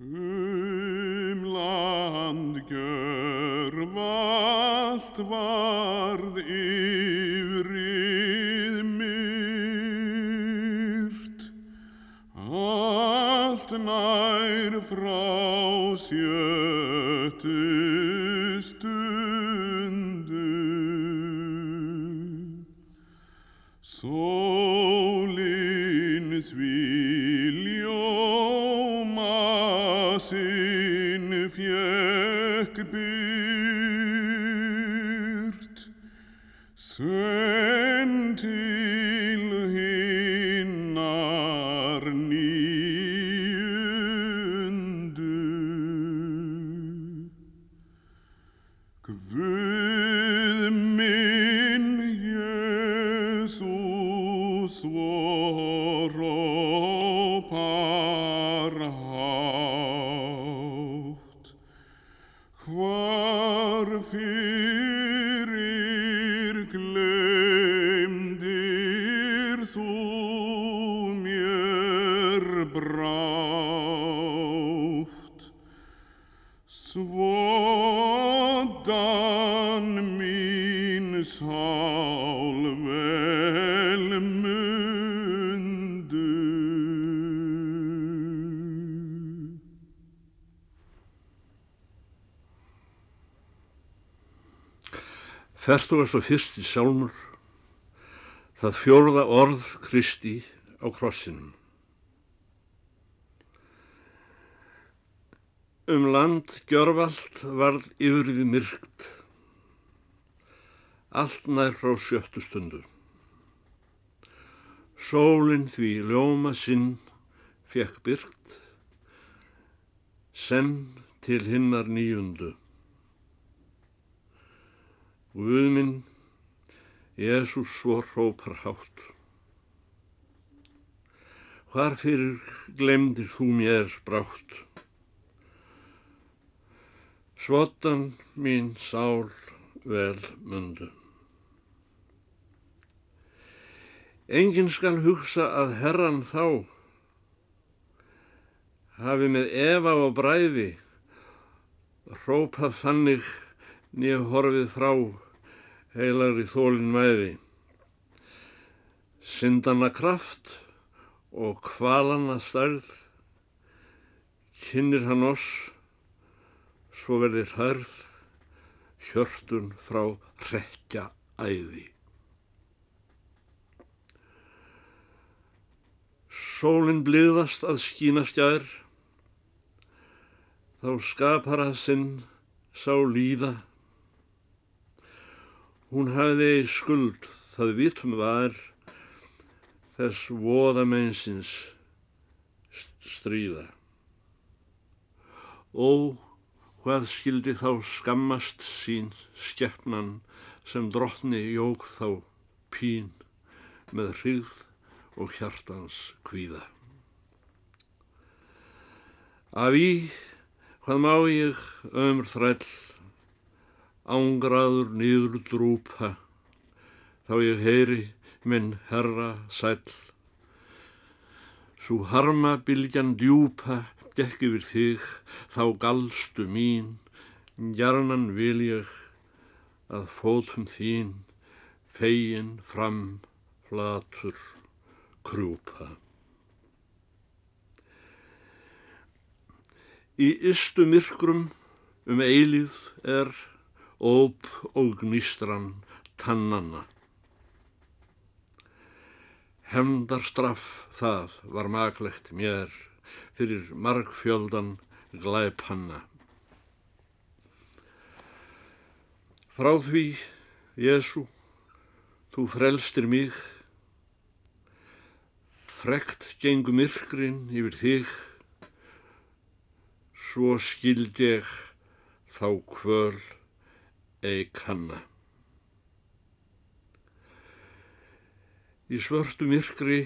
Um land gjörvalt varð yfrið myrt, allt nær frá sjötu stundu. Sólin því ljóma sinn fjekk byrt, senn til hinnar nýjundu. Guð minn Jesús svo rópar mér brátt. Svodan mín sál vel mundu. Fertugast og fyrsti sjálmur, það fjórða orð Kristi á krossinum. Um land gjörvalt varð yfirði myrkt, allt nær frá sjöttu stundu. Sólin því ljóma sinn fekk byrkt, senn til hinnar nýjundu. Guð minn, Jésús svo hrópar hátt. Hvar fyrir glemdir þú mér brátt? Svotan mín sál vel mundu. Engin skal hugsa að herran þá hafi með efa og bræði hrópað þannig nýja horfið frá heilagri þólin mæði. Syndana kraft og kvalana stærð, kynir hann oss, svo verðir hærð, hjörtun frá rekja æði. Sólin bliðast að skína stjær, þá skapar að sinn sá líða. Hún hafði ei skuld, það vitum var, þess voða mennsins stríða. Ó, hvað skildi þá skammast sín skeppnan sem drottni jók þá pín með hrigð og hjartans kvíða. Af í, hvað má ég ömur þræll, ángraður nýður drúpa, þá ég heyri minn herra sæll. Sú harma bylgjan djúpa gekk yfir þig, þá galstu mín, gjarnan vil ég að fótum þín, fegin fram flatur krjúpa. Í ystu myrkrum um eilíð er óp og gnýstran tannanna. Hemdarstraff það var maklegt mér fyrir margfjöldan glæpanna. Frá því, Jésu, þú frelstir mig, frekt gengu myrkrin yfir þig, svo skild ég þá kvöl ei kanna. Í svörtu myrkri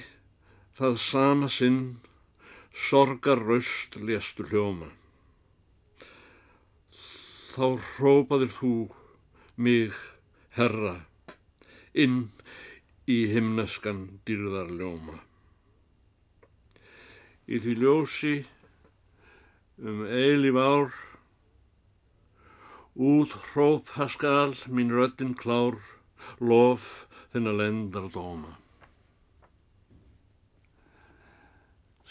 það sama sinn sorgar raust lestu hljóma. Þá hrópaðir þú mig, herra, inn í himneskan dýrðar ljóma. Í því ljósi um eilíf ár, út hrópa skal mín röddin klár, lof þinna lendar dóma.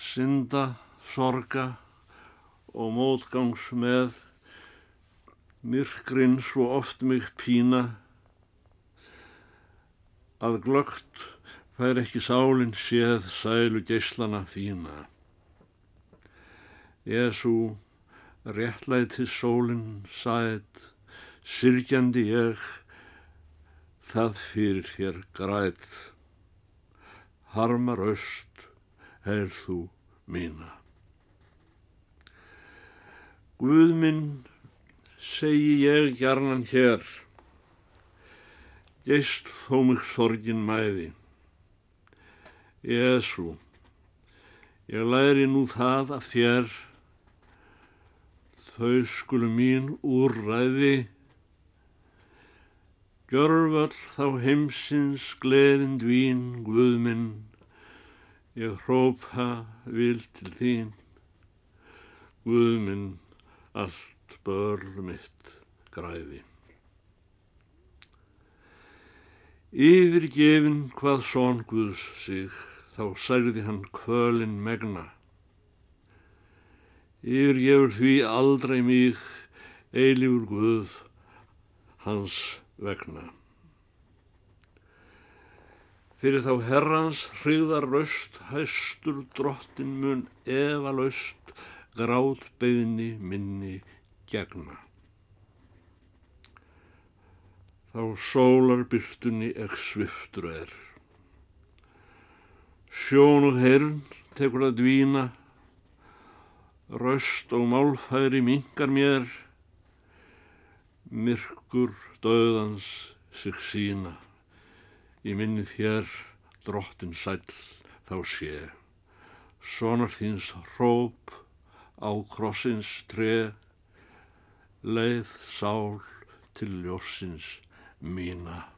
Synda, sorga og mótgangs með, myrkrin svo oft mig pína, að glögt fær ekki sálinn séð sælu geyslana þína. Jésu, réttlæti sólinn sæt, syrgjandi ég, það fyrir þér græt. Harmar öst, heil þú mína. Guð minn, segi ég gjarnan hér, geist þó mig sorgin mæði. Jésu, ég læri nú það af þér, þau skulu mín úrræði, gjörvöll þá heimsins gleðind vín, Guð minn, ég hrópa vil til þín, Guð minn, allt börl mitt græði. Yfirgefin hvað són Guðs sig, þá særði hann kvölin megna. Yfirgefur því aldrei mig, eilífur Guð, hans vegna. Fyrir þá herrans hrigðar raust, hæstur drottin mun efalaust, grátt beðni minni gegna. Þá sólar byrtunni ekk sviftur er. Sjón og herrn tekur að dvína, röst og málfæri minkar mér, myrkur döðans sig sína, í minni þér drottin sæll þá sé. Sonar þíns hróp á krossins tre, leið sál til ljósins mína